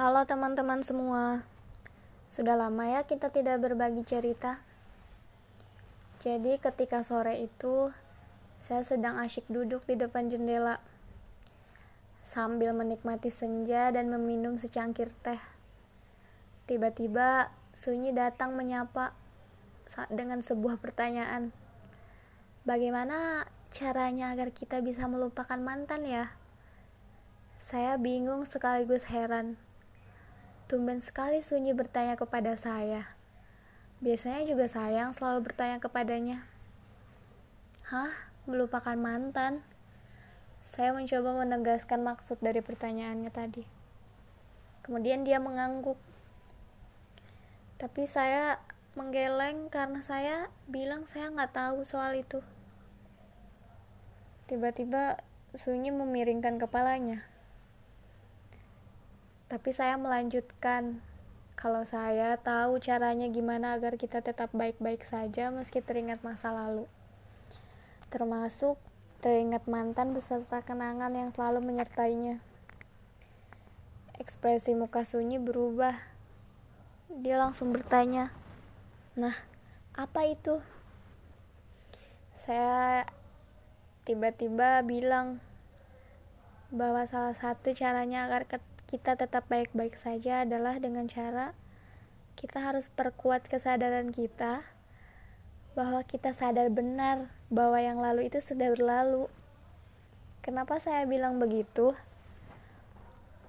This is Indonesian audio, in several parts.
Halo teman-teman semua. Sudah lama ya kita tidak berbagi cerita. Jadi ketika sore itu saya sedang asyik duduk di depan jendela sambil menikmati senja dan meminum secangkir teh. Tiba-tiba Sunyi datang menyapa dengan sebuah pertanyaan. Bagaimana caranya agar kita bisa melupakan mantan ya? Saya bingung sekaligus heran. Tumben sekali Sunyi bertanya kepada saya. Biasanya juga sayang selalu bertanya kepadanya. Hah? Melupakan mantan? Saya mencoba menegaskan maksud dari pertanyaannya tadi. Kemudian dia mengangguk. Tapi saya menggeleng karena saya bilang saya nggak tahu soal itu. Tiba-tiba Sunyi memiringkan kepalanya. Tapi saya melanjutkan, kalau saya tahu caranya gimana agar kita tetap baik-baik saja meski teringat masa lalu. Termasuk teringat mantan beserta kenangan yang selalu menyertainya. Ekspresi muka Sunyi berubah. Dia langsung bertanya, "Nah, apa itu?" Saya tiba-tiba bilang bahwa salah satu caranya agar kita tetap baik-baik saja adalah dengan cara kita harus perkuat kesadaran kita bahwa kita sadar benar bahwa yang lalu itu sudah berlalu. Kenapa saya bilang begitu?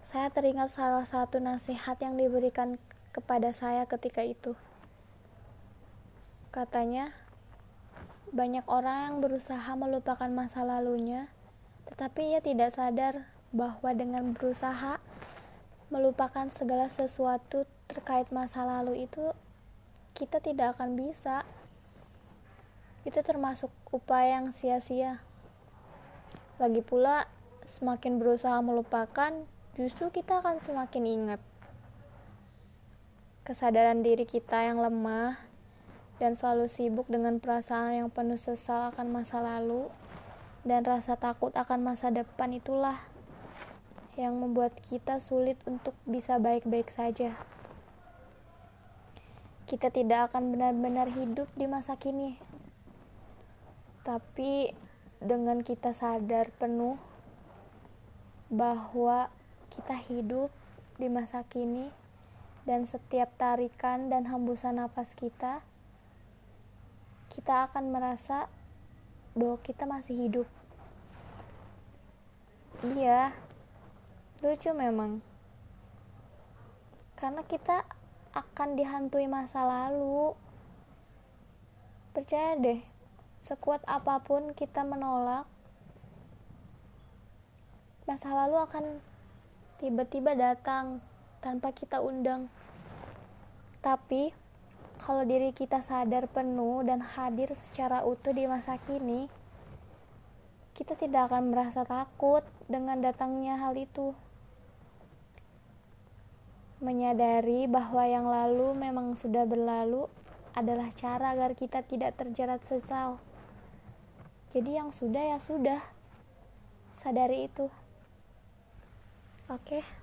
Saya teringat salah satu nasihat yang diberikan kepada saya ketika itu. Katanya, banyak orang yang berusaha melupakan masa lalunya, tetapi ia tidak sadar bahwa dengan berusaha melupakan segala sesuatu terkait masa lalu itu kita tidak akan bisa. Itu termasuk upaya yang sia-sia. Lagi pula semakin berusaha melupakan justru kita akan semakin ingat kesadaran diri kita yang lemah dan selalu sibuk dengan perasaan yang penuh sesal akan masa lalu dan rasa takut akan masa depan itulah yang membuat kita sulit untuk bisa baik-baik saja. Kita tidak akan benar-benar hidup di masa kini, tapi dengan kita sadar penuh bahwa kita hidup di masa kini dan setiap tarikan dan hembusan nafas kita, kita akan merasa bahwa kita masih hidup. Iya, lucu memang. Karena kita akan dihantui masa lalu. Percaya deh sekuat apa pun kita menolak masa lalu akan tiba-tiba datang tanpa kita undang. Tapi kalau diri kita sadar penuh dan hadir secara utuh di masa kini kita tidak akan merasa takut dengan datangnya hal itu Menyadari bahwa yang lalu memang sudah berlalu adalah cara agar kita tidak terjerat sesal. Jadi yang sudah ya sudah. Sadari itu. Oke. Okay.